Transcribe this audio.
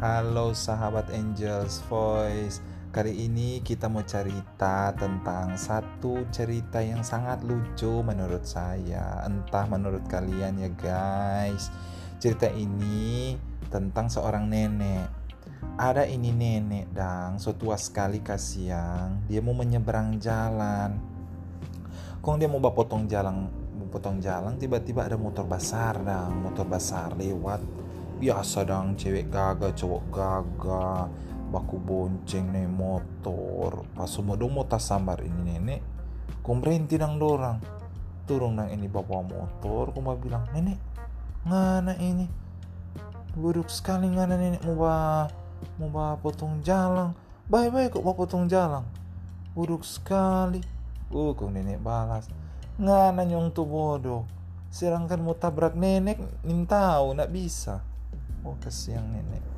Halo sahabat Angels Voice. Kali ini kita mau cerita tentang satu cerita yang sangat lucu menurut saya. Entah menurut kalian ya guys. Cerita ini tentang seorang nenek. Ada ini nenek dang. Setua sekali kasihan Dia mau menyeberang jalan. Kong dia mau potong jalan potong jalan tiba-tiba ada motor besar dang. Motor besar lewat biasa dong cewek gaga cowok gaga baku bonceng nih motor. Pas semua dong mau tas sambar ini nenek kum berhenti dong dorang turun dong ini bapak motor kum bilang nenek ngana ini? Buruk sekali ngana nenek mau bah mau bah potong jalan baik baik kok mau potong jalan buruk sekali. Uh kok nenek balas ngana nyong tuh bodoh. Sedangkan mau tabrak nenek nih tahu nak bisa oh kasihan nenek